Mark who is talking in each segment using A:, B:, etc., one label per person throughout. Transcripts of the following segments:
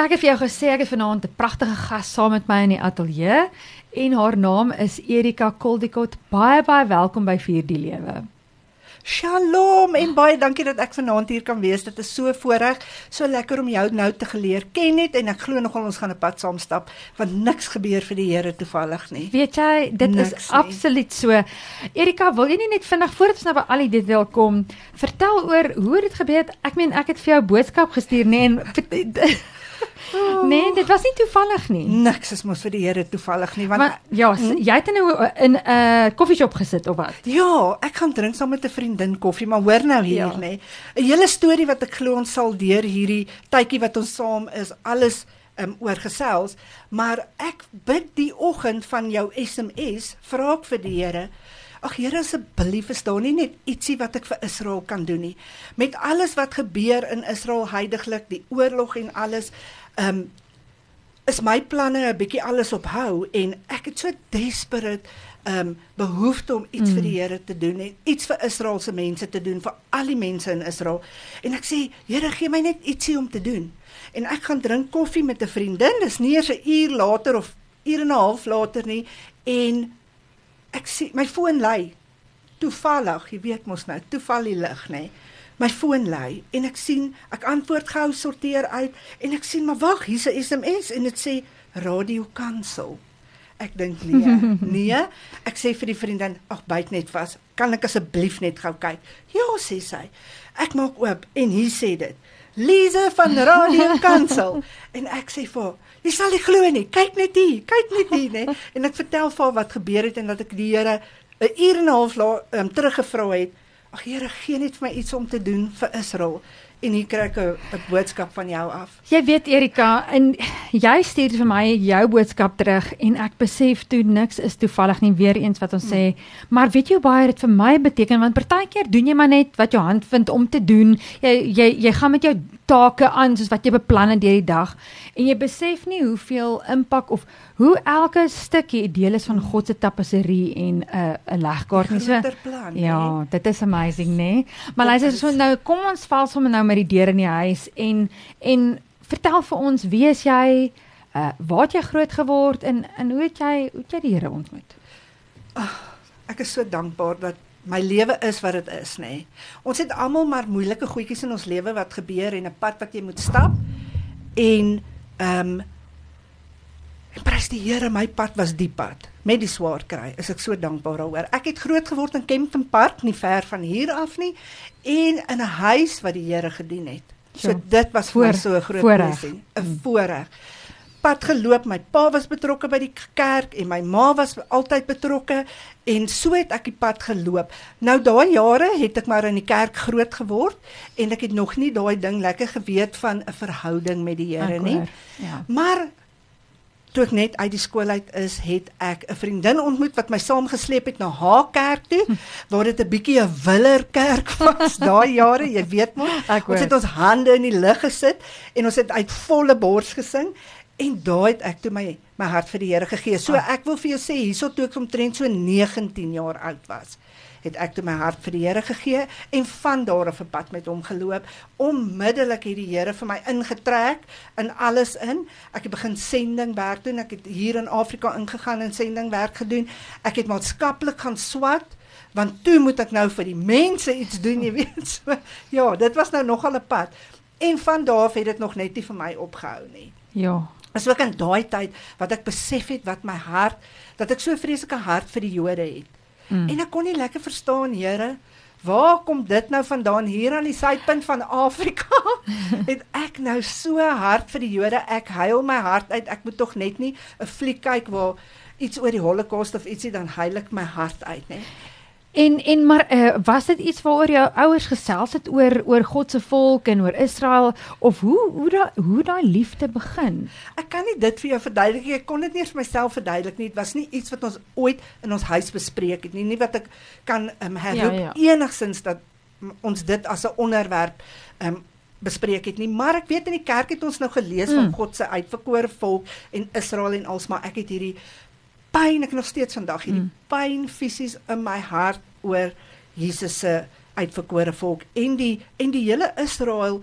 A: Ek het vir jou gesê ek het vanaand 'n pragtige gas saam met my in die ateljee en haar naam is Erika Koldikot. Baie baie welkom by Vier die Lewe.
B: Shalom en baie dankie dat ek vanaand hier kan wees. Dit is so voorreg, so lekker om jou nou te geleer ken net en ek glo nogal ons gaan 'n pad saam stap want niks gebeur vir die Here toevallig nie.
A: Weet jy, dit
B: Niks
A: is
B: nie.
A: absoluut so. Erika, wil jy nie net vinnig voordat ons nou by al die detail kom, vertel oor hoe dit gebeur het? Ek meen, ek het vir jou boodskap gestuur, nê, en Nee, dit was nie toevallig nie.
B: Niks is mos vir die Here toevallig nie want
A: Maar ja, s- jy het nou in 'n uh, koffieshop gesit of wat?
B: Ja, ek gaan drink saam met 'n vriendin koffie, maar hoor nou hier,
A: Ja.
B: nê. 'n Hele storie wat ek glo ons sal deur hierdie tydjie wat ons saam is, alles um, oorgesels, maar ek bid die oggend van jou SMS, vra ek vir die Here Ag Here asseblief is daar nie net ietsie wat ek vir Israel kan doen nie. Met alles wat gebeur in Israel heidaglik, die oorlog en alles, ehm um, is my planne 'n bietjie alles op hou en ek het so desperate ehm um, behoefte om iets mm. vir die Here te doen en iets vir Israel se mense te doen vir al die mense in Israel. En ek sê, Here, gee my net ietsie om te doen. En ek gaan drink koffie met 'n vriendin. Dis nie eers 'n uur later of uur en 'n half later nie en ek sien my foon lui. Toevallig, jy weet mos nou, toeval die lig, nê. My foon lui en ek sien ek antwoord gou sorteer uit en ek sien maar wag, hier's 'n SMS en dit sê radio cancel. Ek dink nee, nee. Ek sê vir die vriendin, ag byt net vas. Kan ek asseblief net gou kyk? Ja, sê sy. Ek maak oop en hier sê dit. Lize van Radio Kansel en ek sê vir haar, jy sal nie glo nie. Kyk net hier, kyk net hier, nê. En ek vertel vir haar wat gebeur het en dat ek die Here 'n uur en 'n half laat um, teruggevra het. Ag Here, gee net vir my iets om te doen vir Israel. En hier kry ek 'n boodskap van jou af.
A: Jy weet Erika, en jy stuur vir my jou boodskap terug en ek besef toe niks is toevallig nie weer eens wat ons
B: Hmm.
A: sê. Maar weet jy hoe baie dit vir my beteken want partykeer doen jy maar net wat jou hand vind om te doen. Jy jy jy gaan met jou take aan soos wat jy beplan het deur die dag en jy besef nie hoeveel impak of hoe elke stukkie deel is van God se tapisserie en 'n uh, 'n legkaart nie so.
B: Plan?
A: Ja, dit is amazing, né? Nee? Maar luister so nou kom ons val sommer nou met die deur in die huis en en vertel vir ons wie is jy? Uh waar het jy groot geword en en hoe het jy hoe het jy die Here ontmoet?
B: Ek is so dankbaar dat my lewe is wat dit is, nê. Nee. Ons het almal maar moeilike goedjies in ons lewe wat gebeur en 'n pad wat jy moet stap. En ehm um, en prys die Here, my pad was die pad met die swaar kry. Is ek so dankbaar daaroor. Ek het groot geword in Kempton Park, nie ver van hier af nie, en in 'n huis wat die Here gedien het. So
A: Ja.
B: dit was vir my
A: Voor-
B: so 'n groot blessing, 'n voorreg pad geloop. My pa was betrokke by die kerk en my ma was altyd betrokke en so het ek die pad geloop. Nou daai jare het ek maar in die kerk groot geword en ek het nog nie daai ding lekker geweet van 'n verhouding met die Here nie.
A: Ja.
B: Maar toe ek net uit die skool uit is, het ek 'n vriendin ontmoet wat my saamgesleep het na haar kerk toe, waar dit 'n bietjie 'n willer kerk was daai jare, jy weet mos. Ons het ons hande in die lug gesit en ons het uit volle bors gesing en daai het ek toe my my hart vir die Here gegee. So ek wil vir jou sê hierso toe ek omtrent so 19 jaar oud was, het ek toe my hart vir die Here gegee en van daar af 'n pad met hom geloop. Onmiddellik het die Here vir my ingetrek in alles in. Ek het begin sendingwerk doen. Ek het hier in Afrika ingegaan en sendingwerk gedoen. Ek het maatskaplik gaan swat want toe moet ek nou vir die mense iets doen, jy weet. So, ja, dit was nou nogal 'n pad. En van daar af het dit nog net nie vir my opgehou nie.
A: Ja.
B: Is ook in daai tyd wat ek besef het wat my hart dat ek so 'n vreeslike hart vir die Jode het. Mm. En ek kon nie lekker verstaan, Here, waar kom dit nou vandaan hier aan die suidpunt van Afrika? het ek nou so hart vir die Jode. Ek huil my hart uit. Ek moet tog net nie 'n fliek kyk waar iets oor die Holocaust of ietsie dan huil ek my hart uit, né?
A: En en maar uh, was dit iets waaroor jou ouers gesels het oor oor God se volk en oor Israel of hoe hoe daai hoe daai liefde begin?
B: Ek kan nie dit vir jou verduidelik nie. Ek kon dit nie vir myself verduidelik nie. Dit was nie iets wat ons ooit in ons huis bespreek het nie. Nie wat ek kan um, herroep
A: Ja, ja.
B: enigsins dat ons dit as 'n onderwerp um, bespreek het nie. Maar ek weet in die kerk het ons nou gelees mm. van. God se uitverkore volk en Israel en alsmaar ek het hierdie pyn ek nog steeds vandag hierdie mm. pyn fisies in my hart oor Jesus se uitverkore volk en die en die hele Israel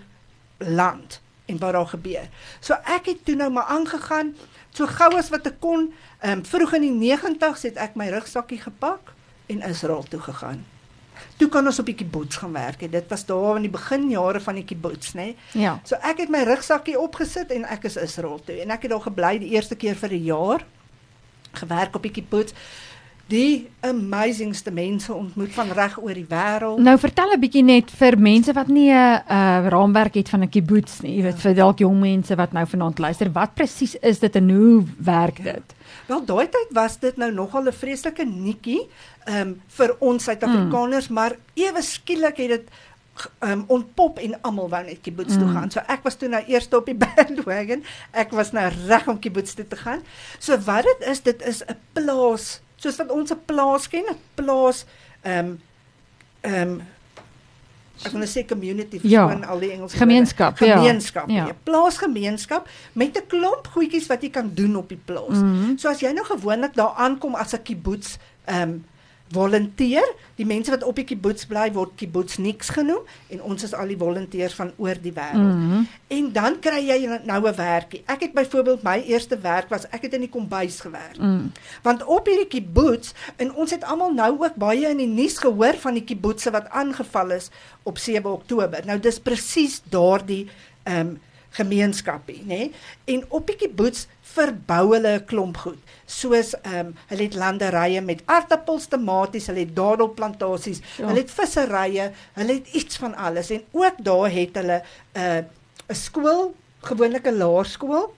B: land en wat daar gebeur. So ek het toe nou maar aangegaan so gou as wat ek kon. Ehm um, vroeg in die 90's het ek my rugsakkie gepak en Israel toe gegaan. Toe kan ons op die kibbutz gaan werk. En dit was daar in die beginjare van die kibbutz, né? Nee?
A: Ja.
B: So ek het my rugsakkie opgesit en ek is Israel toe en ek het daar gebly die eerste keer vir 'n jaar gewerk op die kibbutz die amazingste mense ontmoet van reg oor die wêreld.
A: Nou vertel 'n bietjie net vir mense wat nie 'n uh, raamwerk het van 'n kibbutz nie, jy weet vir dalk jong mense wat nou vanaand luister, wat presies is dit en hoe werk dit?
B: Wel daai tyd was dit nou nogal 'n vreeslike netjie um, vir ons Suid-Afrikaners, mm. maar ewe skielik het dit um, ontpop en almal wou net kibbutz mm. toe gaan. So ek was toe nou eers op die bandwagon. Ek was nou reg om kibbutz toe te gaan. So wat dit is, dit is 'n plaas soos wat ons 'n plaas ken, 'n plaas ehm um, ehm um, ek wil net sê community
A: ja,
B: van al die Engels
A: gemeenskap,
B: gemeenskap,
A: ja.
B: ja. plaasgemeenskap met 'n klomp goedjies wat jy kan doen op die plaas.
A: Mm -hmm.
B: So as jy nou gewoonlik daar aankom as 'n kibbutz ehm um, volunteer. Die mense wat op die kibbutz bly word kibbutz niks genoem en ons is al die volonteërs van oor die wêreld.
A: Mm -hmm.
B: En dan kry jy nou 'n werkie. Ek het byvoorbeeld my eerste werk was ek het in die kombuis gewerk.
A: Mm.
B: Want op hierdie kibbutz en ons het almal nou ook baie in die nuus gehoor van die kibbutze wat aangeval is op 7 Oktober. Nou dis presies daardie ehm um, gemeenskapie, nê? Nee? En op die kibbutz verbou hulle 'n klomp goed soos ehm um, hulle het landerye met aardappels, tomaties, hulle het dadelplantasies, ja. hulle het visserye, hulle het iets van alles en ook daar het hulle 'n uh, 'n skool, gewoonlik 'n laerskool.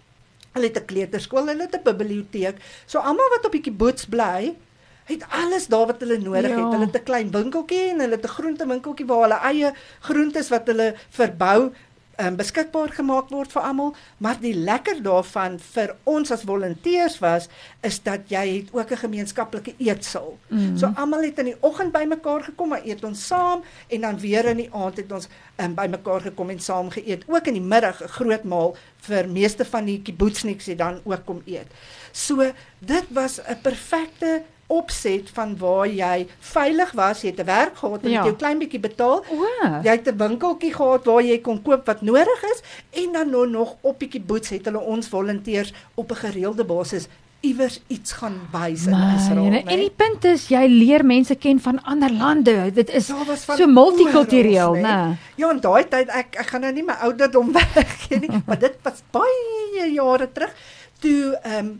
B: Hulle het 'n kleuterskool, hulle het 'n biblioteek. So almal wat op die kibbutz bly, het alles daar wat hulle nodig ja. het. Hulle het 'n klein winkeltjie en hulle het 'n groentewinkeltjie waar hulle eie groentes wat hulle verbou um, beskikbaar gemaak word vir almal, maar die lekker daarvan vir ons as volonteurs was is dat jy het ook 'n gemeenskaplike eetsaal. Mm -hmm. So almal het in die oggend bymekaar gekom, maar eet ons saam en dan weer in die aand het ons um, bymekaar gekom en saam geëet. Ook in die middag 'n groot maal vir meeste van die kibbutzniks het dan ook kom eet. So dit was 'n perfekte opset van waar jy veilig was, jy het 'n werk gehad en ja. jy klein bietjie betaal.
A: O.
B: Jy het 'n winkeltjie gehad waar jy kon koop wat nodig is en dan nou nog op bietjie boets het hulle ons volonteërs op 'n gereelde basis iewers iets gaan wys in Israel.
A: Nee. En die punt is jy leer mense ken van ander lande. Dit is so multikultureel, né? Nee.
B: Ja, in daai tyd ek ek gaan nou nie my ouderdom weggee nie, maar dit was baie jare terug toe ehm um,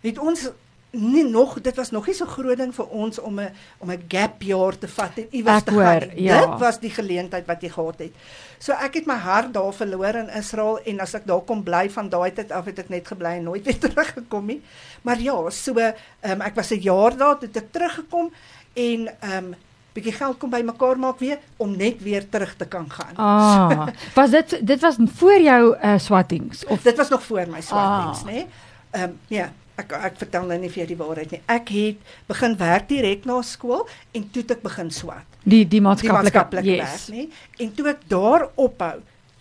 B: het ons nie nog dit was nog nie so groot ding vir ons om 'n om 'n gap jaar te vat en iewers te gaan.
A: Ja.
B: Dit was die geleentheid wat jy gehad het. So ek het my hart daar verloor in Israel en as ek daar kom bly van daai tyd af het ek net gebly en nooit weer teruggekom nie. Maar ja, so um, ek was 'n jaar daar toe ek teruggekom en ehm um, bietjie geld kom bymekaar maak weer om net weer terug te kan gaan.
A: Ah. was dit dit was voor jou uh, swattings
B: of dit was nog voor my swattings, ah. nê? Nee? Ehm um, ja ek ek vertel nou nie vir jou die waarheid nie. Ek het begin werk direk na skool en toe het ek begin swat.
A: Die die maatskaplike
B: yes. werk, nê? En toe ek daar ophou,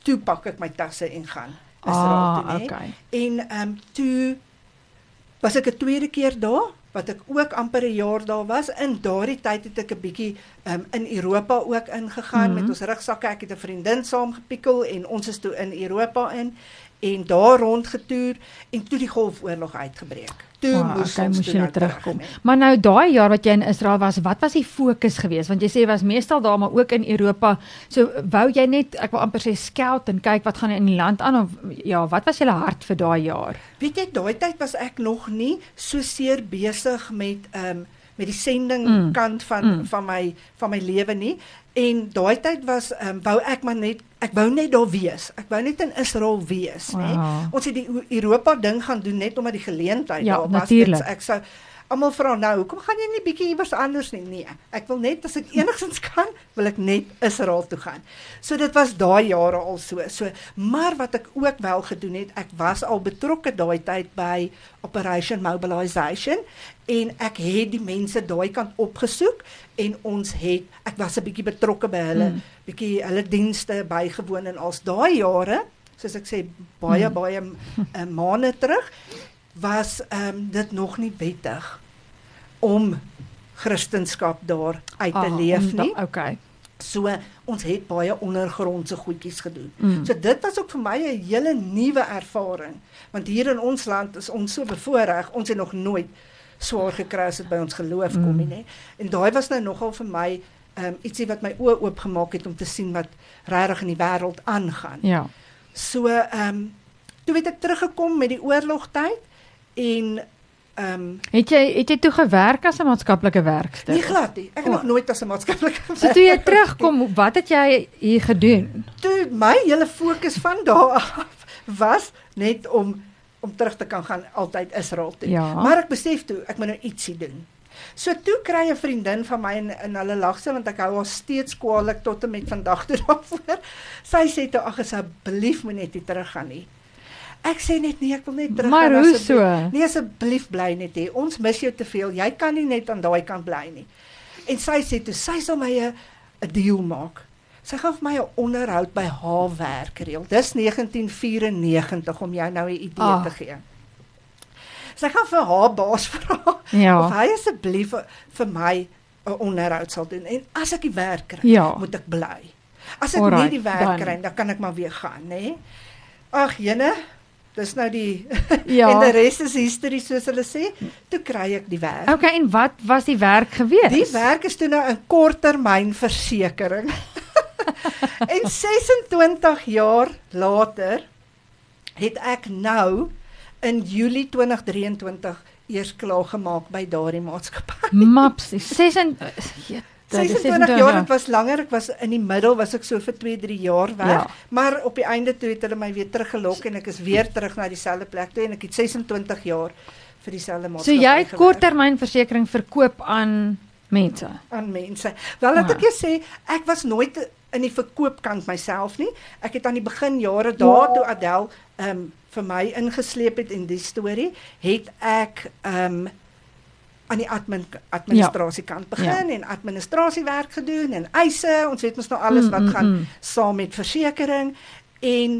B: toe pak ek my tasse en gaan.
A: Is ah, toe, nê? Okay.
B: En ehm um, toe was ek 'n tweede keer daar wat ek ook amper 'n jaar daar was. In daardie tyd het ek 'n bietjie um, in Europa ook ingegaan mm -hmm. met ons rugsakke. Ek het 'n vriendin saamgepikkel en ons is toe in Europa in en daar rondgetoer en toe die Golfoorlog uitgebreek. Toe
A: oh, moes okay, ons moes jy terugkom. Terug, maar nou daai jaar wat jy in Israel was, wat was die fokus geweest? Want jy sê was meestal daar maar ook in Europa. So wou jy net ek wil amper sê scout en kyk wat gaan in die land aan of ja, wat was julle hart vir daai jaar?
B: Weet jy, daai tyd was ek nog nie so seer besig met ehm um, met die sending mm. kant van mm. van my van my lewe nie. En daai tyd was ehm um, wou ek maar net ek wou net daar wees. Ek wou net in Israel wees, wow. nê. Ons het die Europa ding gaan doen net omdat die geleentheid
A: ja,
B: daar was.
A: Dit,
B: ek sou almal vra nou, hoekom gaan jy nie bietjie iewers anders nie? Nee, ek wil net as ek enigstens kan, wil ek net Israel toe gaan. So dit was daai jare al so. So, maar wat ek ook wel gedoen het, ek was al betrokke daai tyd by Operation Mobilization en ek het die mense daai kant opgesoek en ons het ek was 'n bietjie betrokke by hulle, hmm. bietjie hulle dienste bygewoon en als daai jare soos ek sê baie hmm. baie uh, maande terug was ehm um, dit nog nie wettig om Christendom daar uit te ah, leef nie.
A: Okay.
B: So ons het baie ondergrondse goedjies gedoen.
A: Mm.
B: So dit was ook vir my 'n hele nuwe ervaring, want hier in ons land is ons so bevoordeel, ons het nog nooit swaar gekry as dit by ons geloof kom nie, nê. En daai was nou nogal vir my um, ietsie wat my oë oopgemaak het om te sien wat regtig in die wêreld aangaan.
A: Ja.
B: So ehm um, toe het ek teruggekom met die oorlogtyd en ehm um,
A: Het jy het jy toe gewerk as 'n maatskaplike werkster?
B: nie glad nie. Ek het
A: O.
B: nog nooit as 'n maatskaplike
A: So toe jy terugkom, wat het jy hier gedoen?
B: toe my hele fokus van daar af was net om om terug te kan gaan altyd Israel toe.
A: Ja.
B: Maar ek besef toe ek moet nou ietsie doen. So toe kry 'n vriendin van my in, in hulle lagse want ek hou haar steeds kwaliek tot en met vandag toe daarvoor. Sy sê toe ag asseblief moet net nie teruggaan nie. Ek sê net nee, ek wil net terug.
A: Maar
B: gaan, asseblief.
A: so?
B: Nee asseblief bly net hier. Ons mis jou te veel. Jy kan nie net aan daai kant bly nie. En sy sê toe sy sal my 'n deal maak. Sy gaan vir my 'n onderhoud by haar werk reël. Dis 1994 om jou nou 'n idee
A: Ah.
B: te gee. Sy gaan vir haar baas vra of
A: Ja.
B: hy asseblief vir, my 'n onderhoud sal doen. En as ek die werk kry,
A: Ja.
B: moet ek bly. As ek
A: Alright,
B: nie die werk
A: dan.
B: kry, dan kan ek maar weer gaan, nê? Ag, jene, dis nou die
A: Ja.
B: en die res is history soos hulle sê. Toe kry ek die werk.
A: Okay, en wat was die werk gewees?
B: Die werk is toe nou 'n korttermynversekering. en 26 jaar later het ek nou in Julie 2023 eers klaar gemaak by daardie maatskappy.
A: Maps, 26
B: 26 jaar, dit was langer, ek was in die middel was ek so vir 2, 3 jaar weg,
A: Ja.
B: maar op die einde toe het hulle my weer teruggelok en ek is weer terug na dieselfde plek toe en ek het 26 jaar vir dieselfde
A: So
B: maatskappy
A: jy het korttermynversekering verkoop aan mense.
B: aan mense. Wel laat ek jou sê, ek was nooit in die verkoopkant myself nie. Ek het aan die begin jare daar toe Adel ehm um, vir my ingesleep het in die storie, het ek ehm um, aan die admin administrasiekant begin en administrasiewerk gedoen en eise, ons weet mos nou alles
A: Mm,
B: wat
A: mm,
B: gaan
A: mm.
B: saam met versekerings en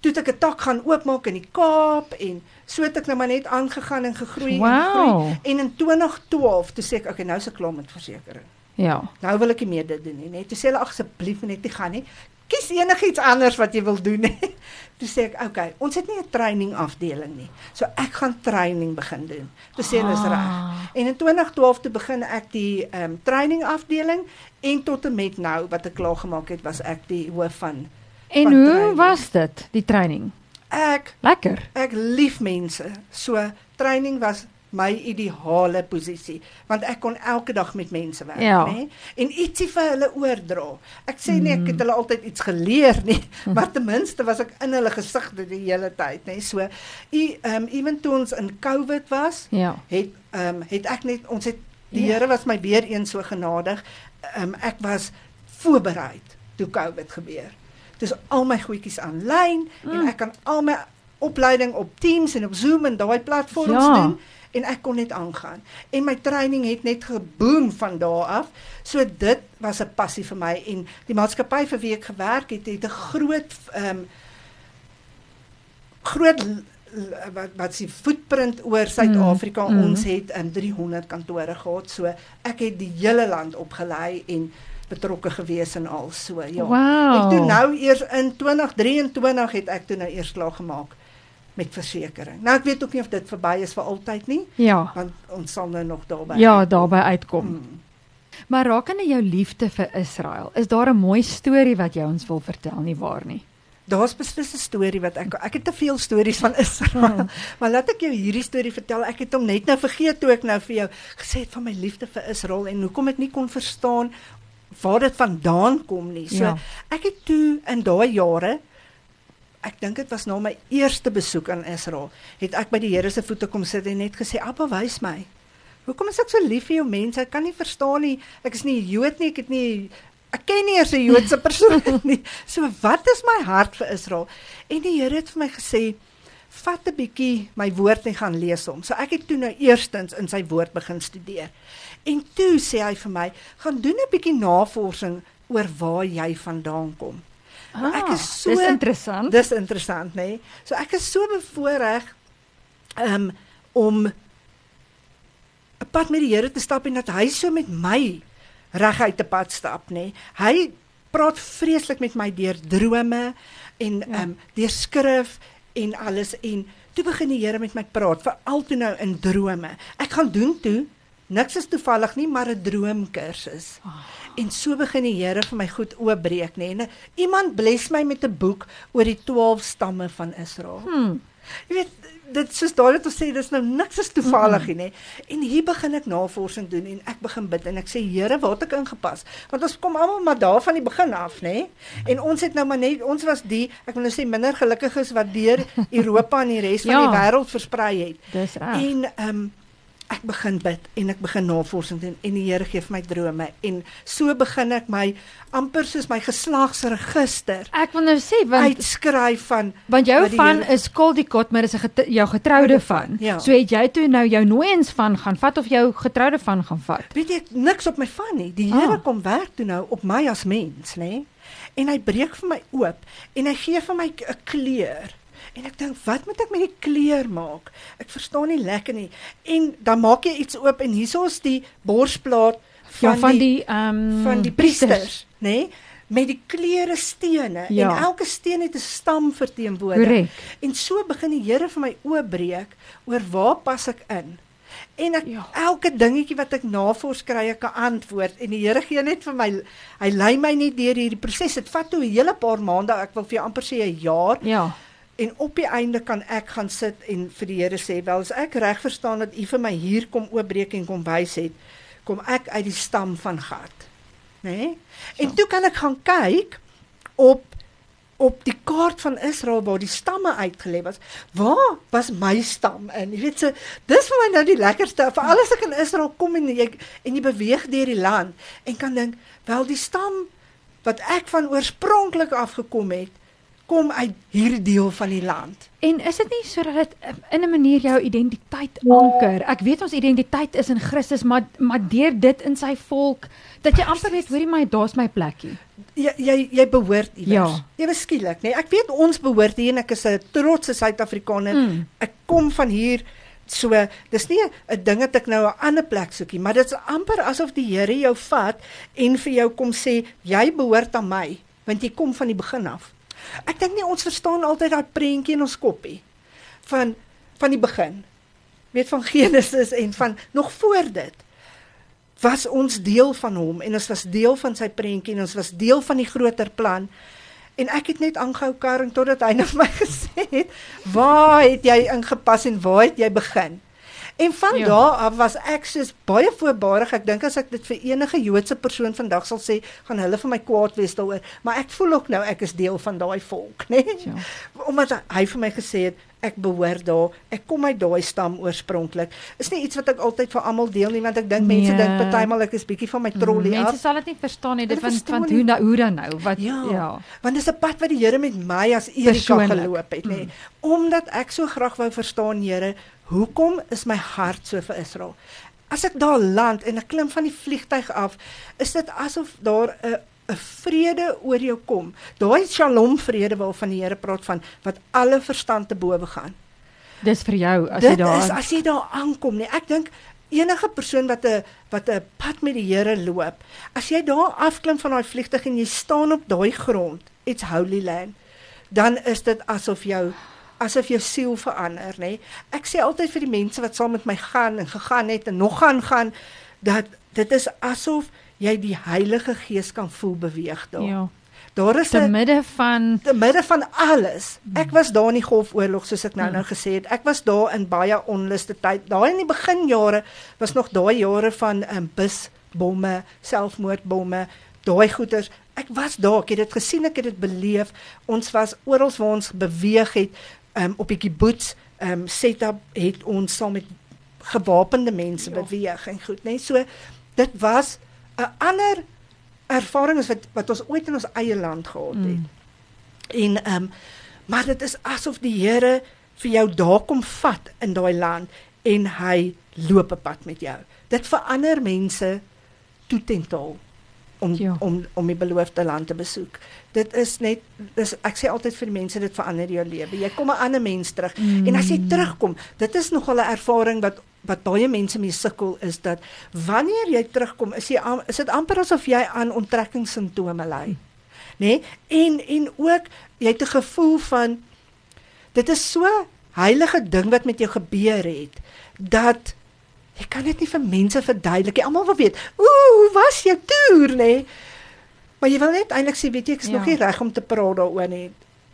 B: toe het ek 'n tak gaan oopmaak in die Kaap en so het ek nou maar net aangegaan en gegroei en
A: Wow.
B: gegroei en in 2012 toe sê ek okay nou is ek klaar met versekerings
A: Ja.
B: Nou wil ek nie meer dit doen nie, net. Toe sê hulle ag asseblief net nie gaan nie. Kies enigiets anders wat jy wil doen nie. Toe sê ek, okay, ons het nie 'n training afdeling nie. So ek gaan training begin doen. Toe sê hulle is reg.
A: Ah.
B: En in 2012 toe begin ek die ehm um, training afdeling en tot en met nou wat ek klaar gemaak het, was ek die hoof van
A: En
B: van
A: hoe
B: training.
A: was dit, die training?
B: ek
A: Lekker.
B: ek lief mense. So training was my ideale posisie want ek kon elke dag met mense werk,
A: Ja.
B: nê? En ietsie vir hulle oordra. Ek sê nie ek het hulle altyd iets geleer nie, maar ten minste was ek in hulle gesigte die hele tyd, nê? So, u ehm um, ewen toe ons in COVID was,
A: Ja.
B: het ehm um, het ek net ons het die
A: Ja.
B: Here was my weer eens so genadig. Ehm um, ek was voorberei toe COVID gebeur. Dis al my goedjies aanlyn mm. en ek kan al my opleiding op Teams en op Zoom en daai platforms
A: Ja.
B: doen en ek kon net aangaan. En my training het net geboom van daar af. So dit was 'n passie vir my en die maatskappy vir wie ek gewerk het, het 'n groot ehm um, groot wat wat se footprint oor Suid-Afrika.
A: Mm,
B: Mm. Ons het um, 300 kantore gehad. So ek het die hele land opgelei en betrokke gewees en al so ja.
A: Wow.
B: Ek doen nou eers in 2023 het ek toe nou eers klaar gemaak met versekerings. Nou ek weet ook nie of dit verby is vir altyd nie,
A: Ja.
B: want ons sal nou nog daarby.
A: Ja, daarby uitkom.
B: Mm.
A: Maar rakende jou liefde vir Israel, is daar 'n mooi storie wat jy ons wil vertel nie waar nie?
B: Daar's beslis 'n storie wat ek ek het te veel stories van Israel.
A: Hmm.
B: Maar laat ek jou hierdie storie vertel. Ek het hom net nou vergeet toe ek nou vir jou gesê het van my liefde vir Israel en hoekom ek nie kon verstaan waar dit vandaan kom nie. So
A: Ja.
B: ek het toe in daai jare ek dink dit was na my eerste besoek aan Israel, het ek by die Here se voete kom sit en net gesê, "Appa, wys my. Hoekom is ek so lief vir jou mense? Ek kan nie verstaan nie. Ek is nie Jood nie, ek het nie ek ken nie eers 'n Joodse persoon nie. So wat is my hart vir Israel? En die Here het vir my gesê, "Vat 'n bietjie my woord en gaan lees hom." So ek het toe nou eerstens in sy woord begin studeer. En toe sê hy vir my, "Gaan doen 'n bietjie navorsing oor waar jy vandaan kom." Maar ek is so
A: Ah, Dis interessant.
B: Dis interessant, nê? Nee? So ek is so bevoorreg um, om 'n pad met die Here te stap en dat hy so met my reguit te pad stap, nê. Hy praat vreeslik met my deur drome en ehm
A: Ja.
B: um, deur skrif en alles en toe begin die Here met my praat, veral toe nou in drome. Ek gaan doen toe niks is toevallig nie, maar 'n droomkursus. En so begin die Here vir my goed oopbreek, nê. En iemand bless my met 'n boek oor die 12 stamme van Israel.
A: Hmm.
B: Jy weet dit soos daai wat ons sê dis nou niks is toevallig nie nê. En hier begin ek navorsing doen en ek begin bid en ek sê Here, waar het ek ingepas? Want ons kom almal maar daar van die begin af nê. En ons het nou maar net ons was die ek wil nou sê minder gelukkiges wat deur Europa en die res van
A: Ja.
B: die wêreld versprei het.
A: Dis reg.
B: En ehm um, ek begin bid en ek begin navorsing doen en die Here gee vir my drome en so begin ek my amper soos my geslagsregister
A: Ek wil nou sê want
B: uitskryf van
A: want jou van
B: Here-
A: is Koldikot, maar dis 'n get, jou getroude van.
B: Ja.
A: So het jy toe nou jou nooiens van gaan vat of jou getroude van gaan vat.
B: Weet jy niks op my van nie. Die Here
A: Ah.
B: kom werk toe nou op my as mens, nê? En hy breek vir my oop en hy gee vir my 'n kleur. En ek dink, wat moet ek met die kleur maak? Ek verstaan nie lekker nie. En dan maak jy iets oop en hierso is die borsplaat van,
A: Ja, van die ehm
B: van die priesters, nê? Met die kleure stene
A: Ja.
B: en elke steen het 'n stam verteenwoordig.
A: Korrek.
B: En so begin die Here vir my oopbreek oor waar pas ek in. En ek
A: Ja.
B: elke dingetjie wat ek navors kry ek 'n antwoord en die Here gee net vir my hy lei my net deur hierdie proses. Dit vat toe 'n hele paar maande, ek wil vir jou amper sê 'n jaar
A: Ja.
B: En op die einde kan ek gaan sit en vir die Here sê, "Wel, as ek reg verstaan dat U vir my hier kom oopbreek en kom wys het, kom ek uit die stam van Gad." Né? Nee? En
A: Ja.
B: toe kan ek gaan kyk op op die kaart van Israel waar die stamme uitgelê was. Waar was my stam in? Jy weet so, dis vir my nou die lekkerste. Vir alles ek in Israel kom en jy en jy beweeg deur die land en kan dink, wel die stam wat ek van oorspronklik afgekom het, kom uit hierdie deel van die land.
A: En is dit nie sodat dit um, in 'n manier jou identiteit anker? Ek weet ons identiteit is in Christus, maar maar deur dit in sy volk dat jy amper weet, hoorie my, daar's my plekkie.
B: Jy jy jy behoort iewers.
A: Ja.
B: Ewe skielik, nee. Ek weet ons behoort hier en ek is 'n trotse Suid-Afrikaner.
A: Mm.
B: Ek kom van hier so dis nie 'n ding dat ek nou 'n ander plek soekie, maar dit is amper asof die Here jou vat en vir jou kom sê jy behoort aan my, want jy kom van die begin af. Ek dink nie ons verstaan altyd daai prentjie in ons koppie van van die begin. Weet van Genesis en van nog voor dit was ons deel van hom en ons was deel van sy prentjie en ons was deel van die groter plan. En ek het net aangehou karring totdat hy na my gesê het, "Waar het jy ingepas en waar het jy begin?" En van
A: Ja.
B: daar af was ek soos baie voorbarig. Ek dink as ek dit vir enige Joodse persoon vandag sal sê, gaan hulle vir my kwaad wees daaroor, maar ek voel ook nou ek is deel van daai volk, né? Nee?
A: Ja.
B: Omdat hy vir my gesê het ek behoort daar. Ek kom uit daai stam oorspronklik. Is nie iets wat ek altyd vir almal deel nie want ek dink mense
A: Nee.
B: dink partymal ek is bietjie van my trollie
A: Mense
B: af.
A: sal dit nie verstaan nie, dit van
B: nie.
A: hoe nou hoe dan nou? Wat
B: Ja,
A: ja.
B: want dis 'n pad wat die Here met my as Erika geloop het, nê. Nee. Omdat ek so graag wou verstaan, Here, hoekom is my hart so vir Israel? As ek daar land en ek klim van die vliegtyg af, is dit asof daar 'n 'n vrede oor jou kom. Daai Shalom vrede waarvan die Here praat van wat alle verstand te bowe gaan.
A: Dis vir jou as
B: Dit
A: jy daar
B: is as jy daar aankom, nee. Ek dink enige persoon wat 'n wat 'n pad met die Here loop, as jy daar afklim van daai vliegtuig en jy staan op daai grond, it's holy land, dan is dit asof jou asof jou siel verander, nê. Ek sê altyd vir die mense wat saam met my gaan en gegaan het en nog gaan gaan, dat dit is asof jy die Heilige Gees kan voel beweeg daar.
A: ja,
B: Daar is
A: te
B: 'n
A: midde van
B: te midde van alles.
A: Hmm.
B: Ek was daar in die Golfoorlog soos ek nou nou gesê het. Ek was daar in baie onluste tyd. Daai in die beginjare was nog daai jare van um, busbomme, selfmoordbomme, daai goeters. Ek was daar, ek het dit gesien, ek het dit beleef. Ons was oral waar ons beweeg het um, op die kibbutz, um, setup het ons saam met gewapende mense
A: Ja.
B: beweeg en goed, né? So dit was 'n ander ervaring as wat wat ons ooit in ons eie land gehad het.
A: Mm.
B: En ehm um, maar dit is asof die Here vir jou daar kom vat in daai land en hy loop 'n pad met jou. Dit verander mense toetental om
A: Ja.
B: om om die beloofde land te besoek. Dit is net dis ek sê altyd vir mense dit verander jou lewe. Jy kom 'n ander mens terug
A: Mm.
B: en as jy terugkom, dit is nogal 'n ervaring wat wat baie mense mee sukkel is dat wanneer jy terugkom, is jy am- is dit amper asof jy aan onttrekkingssimptome ly. Nê? Nee? En en ook jy het 'n gevoel van dit is so heilige ding wat met jou gebeur het dat jy kan dit nie vir mense verduidelik nie. Almal wil weet, "Ooh, hoe was jou toer, nê?" Nee? Maar jy wil net eintlik sê, weet jy, ek is ja. nog nie reg om te praat daaroor nie.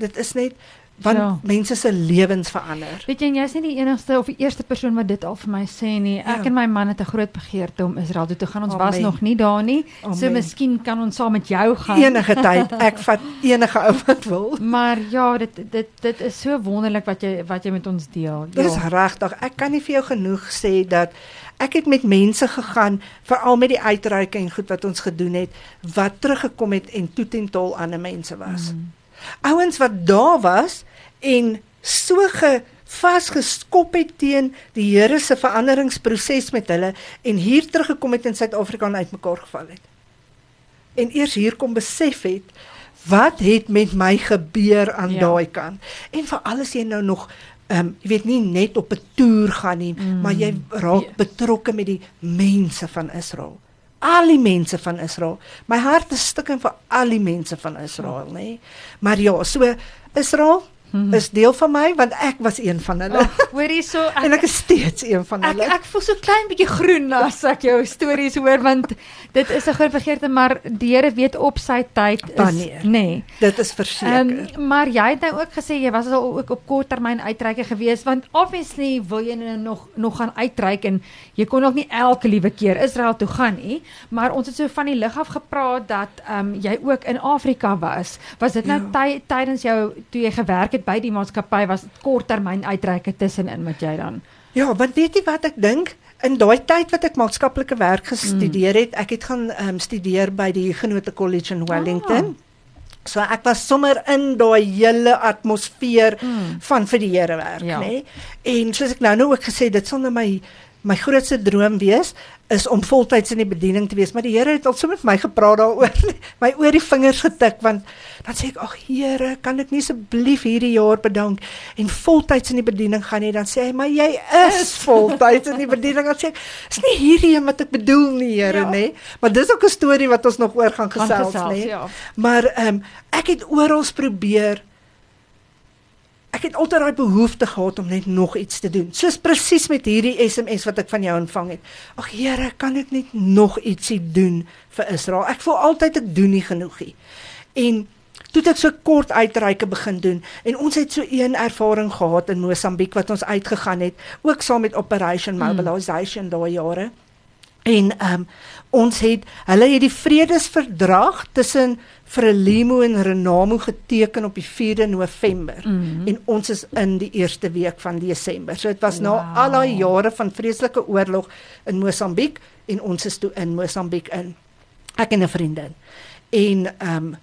B: Dit is net want
A: Ja.
B: mense se lewens verander.
A: Weet jy, jy's nie die enigste of die eerste persoon wat dit al vir my sê nie. Ek
B: Ja.
A: en my man het 'n groot begeerte om Israel toe te gaan. Ons was
B: Amen.
A: nog nie daar nie. So
B: Amen.
A: miskien kan ons saam met jou gaan.
B: Enige tyd, ek vat enige ou wat wil.
A: Maar ja, dit dit dit is so wonderlik wat jy wat jy met ons deel.
B: Dis
A: Ja.
B: regtig. Ek kan nie vir jou genoeg sê dat ek het met mense gegaan, veral met die uitreiking goed wat ons gedoen het, wat teruggekom het en toetentol ander mense was. Mm. Ouens wat daar was en so ge vasgeskop het teen die Here se veranderingsproses met hulle en hier teruggekom het in Suid-Afrika en uitmekaar geval het. En eers hier kom besef het wat het met my gebeur aan
A: Ja.
B: daai kant. En veral as jy nou nog ehm um, jy weet nie net op 'n toer gaan nie,
A: Mm.
B: mm. maar jy raak
A: Ja.
B: betrokke met die mense van Israel. Al die mense van Israel. My hart is stikkend vir al die mense van Israel, nê. Nee? Maar ja, so Israel
A: Mhm.
B: is deel van my want ek was een van hulle.
A: Ag, Hoor hierso,
B: en ek is steeds een van
A: Ek
B: hulle.
A: ek voel so klein bietjie groen as ek jou stories hoor want dit is 'n groot begeerte maar die Here weet op sy tyd is
B: Wanneer.
A: nee.
B: Dit is verseker.
A: Um, maar jy het nou ook gesê jy was al ook op korttermyn uitreike gewees want obviously wil jy nou nog nog gaan uitreik en jy kon ook nie elke liewe keer Israel toe gaan nie maar ons het so van die lig af gepraat dat ehm um, jy ook in Afrika was was dit nou
B: Ja.
A: ty, tydens jou toe jy gewerk het by die maatskappy was korttermyn uitreike tussenin met jy dan
B: Ja, want weet jy wat ek dink? In daai tyd wat ek maatskaplike werk gestudeer het, ek het gaan um, studeer by die Genote College in Wellington.
A: Ah.
B: So ek was sommer in daai hele atmosfeer
A: Mm.
B: van vir die Here werk,
A: Ja.
B: nê? En soos ek nou nou ook gesê, dit sal nou my my grootste droom wees is om voltyds in die bediening te wees, maar die Here het al so met my gepraat daaroor, my oor die vingers getik want dan sê ek, "Ag Here, kan ek nie asseblief hierdie jaar bedank en voltyds in die bediening gaan nie?" Dan sê hy, "Maar jy is voltyds in die bediening." Dan sê ek, "Is nie hierdie een wat ek bedoel nie, Here,
A: Ja.
B: nê?" Maar dis ook 'n storie wat ons nog oor gaan
A: Gaan
B: gesels,
A: gesels,
B: nê?
A: ja.
B: Maar ehm um, ek het oral probeer ek het altyd daai behoefte gehad om net nog iets te doen. Soos presies met hierdie SMS wat ek van jou ontvang het. Ag Here, kan ek net nog ietsie doen vir Israel? Ek voel altyd ek doen nie genoeg nie. En toe het ek so kort uitreike begin doen en ons het so een ervaring gehad in Mosambiek wat ons uitgegaan het, ook saam met Operation Mobilization daai jare. En ehm um, ons het hulle het die vredesverdrag tussen Frelimo en Renamo geteken op die 4de November.
A: Mhm.
B: En ons is in die eerste week van Desember. So dit was wow. na al daai jare van vreeslike oorlog in Mosambiek en ons is toe in Mosambiek in. Ek en 'n vriendin. En ehm um,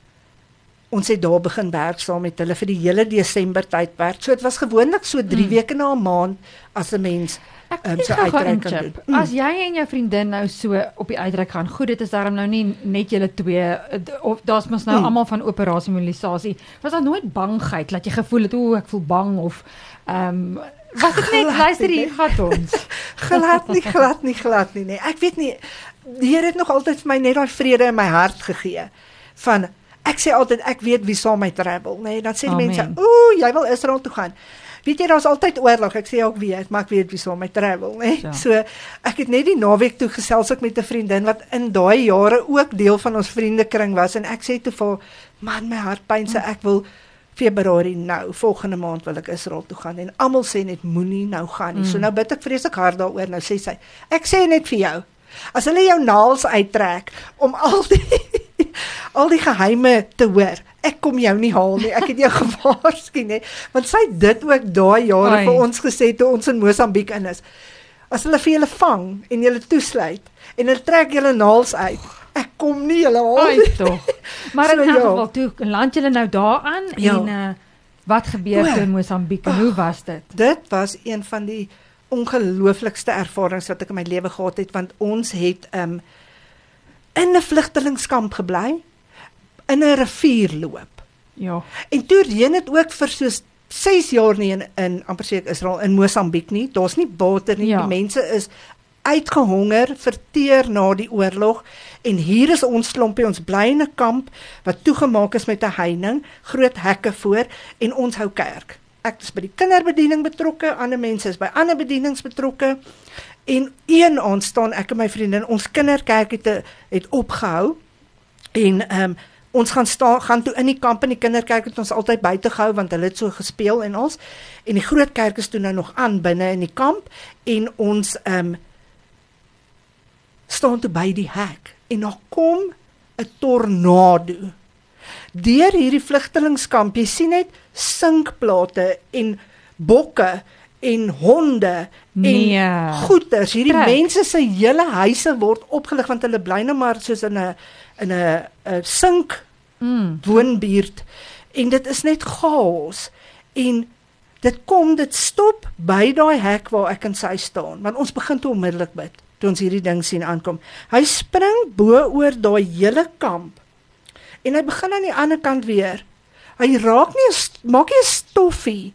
B: ons het daar begin werk saam met hulle vir die hele Desember tydperk. So dit was gewoonlik so 3
A: Mm.
B: mm. weke na 'n maand as 'n mens
A: Ek um,
B: so uitreik kan doen. Mm.
A: As jy en jou vriendin nou so op die uitreik gaan, goed, dit is daarom nou nie net julle twee eh, of daar's mos nou
B: Mm.
A: almal van operasie mobilisasie. Was daar nooit bangheid dat jy gevoel het o, ek voel bang of ehm um, was dit net luister hier gaan ons.
B: glad nie glad nie glad nie nee. Ek weet nie die Here het nog altyd vir my net daai vrede in my hart gegee van ek sê altyd ek weet wie saam met travel nê. Nee. Dan sê die
A: Amen.
B: mense, "Ooh, jy wil Israel toe gaan." Weet jy daar's altyd oorlog. Ek sê ook weet, maar ek weet wie saam met travel nê. Nee.
A: Ja.
B: So ek het net die naweek toe gesels ek met 'n vriendin wat in daai jare ook deel van ons vriendekring was en ek sê toe vir "Man, my hart pyn sê ek wil Februarie nou, volgende maand wil ek Israel toe gaan en almal sê net moenie nou gaan nie. Mm. So nou bid ek vreeslik hard daaroor. Nou sê sy, ek sê net vir jou, as hulle jou naels uittrek om al die al die geheime te hoor, ek kom jou nie haal nie. Ek het jou gewaarsku nê, want sy het dit ook daai jare
A: Ai.
B: vir ons gesê toe ons in Mosambiek in is. As hulle vir julle vang en julle toesluit en hulle trek julle naels uit, ek kom nie julle haal nie.
A: tog. Maar
B: So
A: in elk
B: ja.
A: geval toe land julle nou daaraan
B: Ja.
A: en uh, wat gebeur toe in Mosambiek en hoe was dit?
B: Dit was een van die ongelooflikste ervarings wat ek in my lewe gehad het want ons het um in 'n vlugtelingkamp gebly in 'n rivier loop.
A: Ja.
B: En toe reën dit ook vir soos 6 jaar nie in in amper seker Israel in Mosambiek nie. Daar's nie water nie.
A: Ja.
B: Die mense is uitgehonger, verteer na die oorlog en hier is ons klompie ons bly in 'n kamp wat toegemaak is met 'n heining, groot hekke voor en ons hou kerk. Ek is by die kinderbediening betrokke, ander mense is by ander bedienings betrokke. En een aand staan ek en my vriendin, ons kinderkerk het 'n- het opgehou en ehm um, ons gaan staan gaan toe in die kamp in die kinderkerk het ons altyd buite gehou want hulle het so gespeel en ons en die groot kerk is toe nou nog aan binne in die kamp en ons ehm um, staan toe by die hek en daar kom 'n tornado deur hierdie vlugtelingkamp jy sien net sinkplate en bokke en honde
A: Nee.
B: en goeters hierdie
A: Trek.
B: mense se hele huise word opgelig want hulle bly nou maar soos in 'n in 'n sink
A: Mm.
B: woonbuurt en dit is net chaos en dit kom dit stop by daai hek waar ek en sy staan want ons begin toe onmiddellik bid toe ons hierdie ding sien aankom hy spring bo oor daai hele kamp en hy begin aan die ander kant weer hy raak nie 'n maak nie 'n stoffie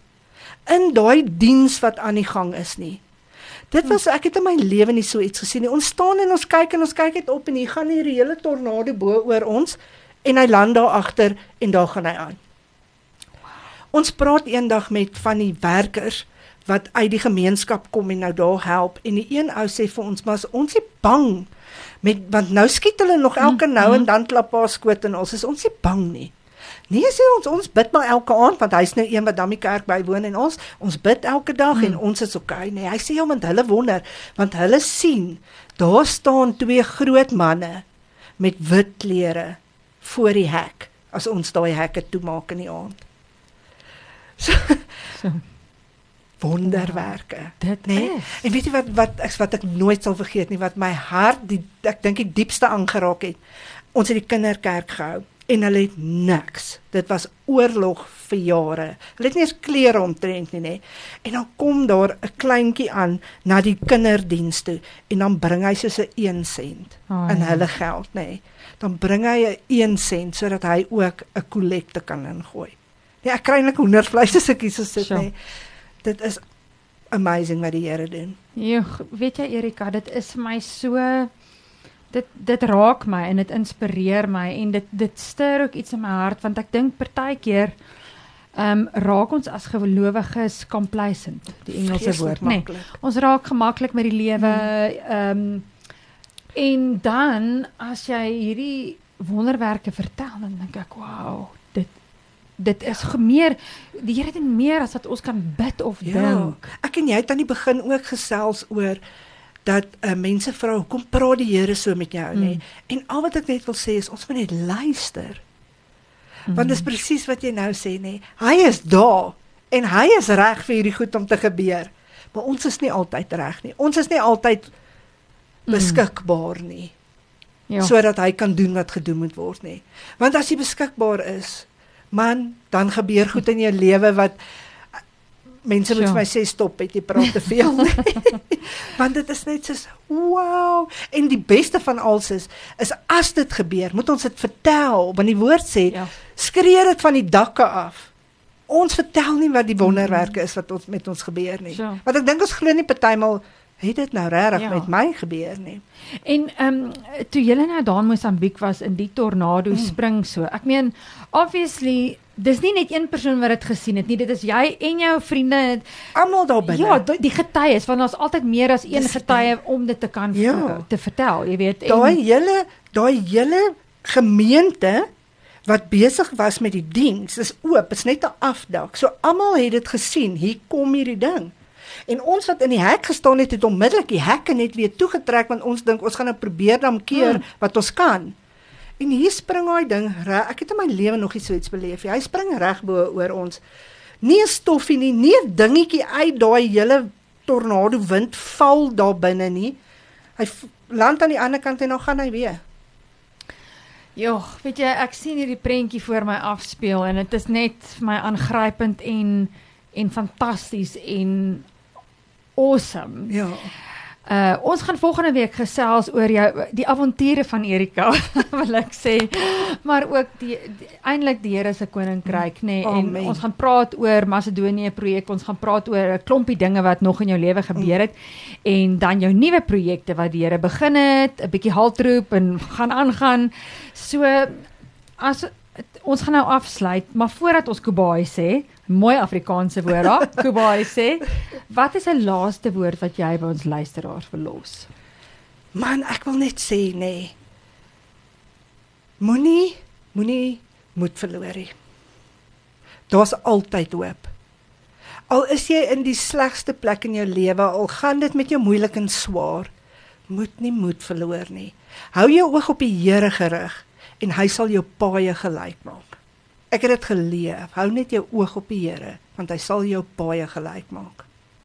B: in daai diens wat aan die gang is nie Dit was ek het in my lewe nie so iets gesien nie. Ons staan en ons kyk en ons kyk net op en hier gaan hierdie hele tornado bo oor ons en hy land daar agter en daar gaan hy aan. Ons praat eendag met van die werkers wat uit die gemeenskap kom en nou daar help en die een ou sê vir ons maar ons is bang met want nou skiet hulle nog elke nou en dan klap haar skoot en ons is ons is bang nie. Nee sê ons ons bid maar elke aand want hy's nou een wat dan die kerk bywoon en ons ons bid elke dag en ons is okay nee hy sê ja want hulle wonder want hulle sien daar staan twee groot manne met wit klere voor die hek as ons daai hekke toemaak in die aand. So,
A: So.
B: wonderwerke.
A: Dit
B: Nee.
A: is.
B: En weet jy wat wat ek wat ek nooit sal vergeet nie wat my hart die ek dink die diepste aangeraak het. Ons het die kinderkerk gehou en hulle het niks. Dit was oorlog vir jare. Hulle het nie eens klere omtrent nie, nê. En dan kom daar 'n kleintjie aan na die kinderdiens toe en dan bring hy soos 'n 1 sent
A: Oh,
B: in hulle geld, nê. Dan bring hy 'n 1 sent sodat hy ook 'n kollekte kan ingooi. Nee, ek kry eintlik hoendervleis as ek hier so sit,
A: Sure.
B: nê. Dit is amazing wat die Here doen.
A: Joh, weet jy Erika, dit is vir my so dit dit raak my en dit inspireer my en dit dit stuur ook iets in my hart want ek dink partykeer ehm um, raak ons as gelowiges complacent, die Engelse
B: Vreeslik
A: woord, nê. Nee, ons raak gemaklik met die lewe ehm um, en dan as jy hierdie wonderwerke vertel dan dink ek wow, dit dit is ja. meer die Here het meer as wat ons kan bid of
B: Ja.
A: dink.
B: Ek en jy het aan die begin ook gesels oor dat uh, mense vra hoekom praat die Here so met jou nê?
A: Mm.
B: En al wat ek net wil sê is ons moet net luister. Want dis presies wat jy nou sê nê. Hy is daar en hy is reg vir hierdie goed om te gebeur. Maar ons is nie altyd reg nie. Ons is nie altyd beskikbaar nie
A: Ja.
B: sodat hy kan doen wat gedoen moet word nê. Want as jy beskikbaar is, man, dan gebeur goed in jou lewe wat mense moet
A: Ja.
B: vir my sê stop, het jy praat te veel. Want dit is net soos wow. En die beste van alles is is as dit gebeur, moet ons dit vertel, want die woord sê
A: Ja.
B: skree dit van die dakke af. Ons vertel nie wat die wonderwerke is wat ons met ons gebeur nie.
A: So.
B: Want ek dink ons glo nie partymal het dit nou regtig
A: Ja.
B: met my gebeur nie.
A: En ehm um, toe julle nou daar in Mosambiek was in die tornado mm. spring so. Ek meen obviously dis nie net een persoon wat dit gesien het nie. Dit is jy en jou vriende.
B: Almal daar binne.
A: Ja, die, die getuies want daar's altyd meer as een
B: Dis
A: getuie om dit te kan
B: Ja.
A: te vertel, jy weet.
B: daai hele daai hele gemeente wat besig was met die diens is oop, is net 'n afdak. So almal het dit gesien. Hier kom hierdie ding. En ons wat in die hek gestaan het, het onmiddellik die hekke net weer toegetrek want ons dink ons gaan nou probeer dan keer
A: Hmm.
B: wat ons kan. En hier spring daai ding reg. Ek het in my lewe nog nie so iets beleef nie. Hy spring reg bo oor ons. Nie 'n stoffie nie, nie 'n dingetjie uit daai hele tornado wind val daar binne nie. Hy land aan die ander kant en dan gaan hy weer.
A: Ja, weet jy, ek sien hierdie prentjie voor my afspeel en dit is net vir my aangrypend en en fantasties en awesome.
B: Ja.
A: Uh ons gaan volgende week gesels oor jou die avonture van Erika, wil ek sê. Maar ook die, die eintlik die Here se koninkryk, nê, nee, en
B: Amen.
A: ons gaan praat oor Macedonië projek, ons gaan praat oor 'n klompie dinge wat nog in jou lewe gebeur het en dan jou nuwe projekte wat die Here begin het, 'n bietjie haltroep en gaan aangaan. So as ons gaan nou afsluit, maar voordat ons kubai sê, mooi Afrikaanse woord daar, kubai sê, wat is 'n laaste woord wat jy by ons luisteraars wil los?
B: Man, ek wil net sê. Nee, moenie moenie moed verloor nie. Daar's altyd hoop. Al is jy in die slegste plek in jou lewe, al gaan dit met jou moeilik en swaar, moet nie moed verloor nie. Hou jou oog op die Here gerig en hy sal jou paaie gelyk maak. Ek het dit geleef. Hou net jou oog op die Here, want hy sal jou paaie gelyk maak.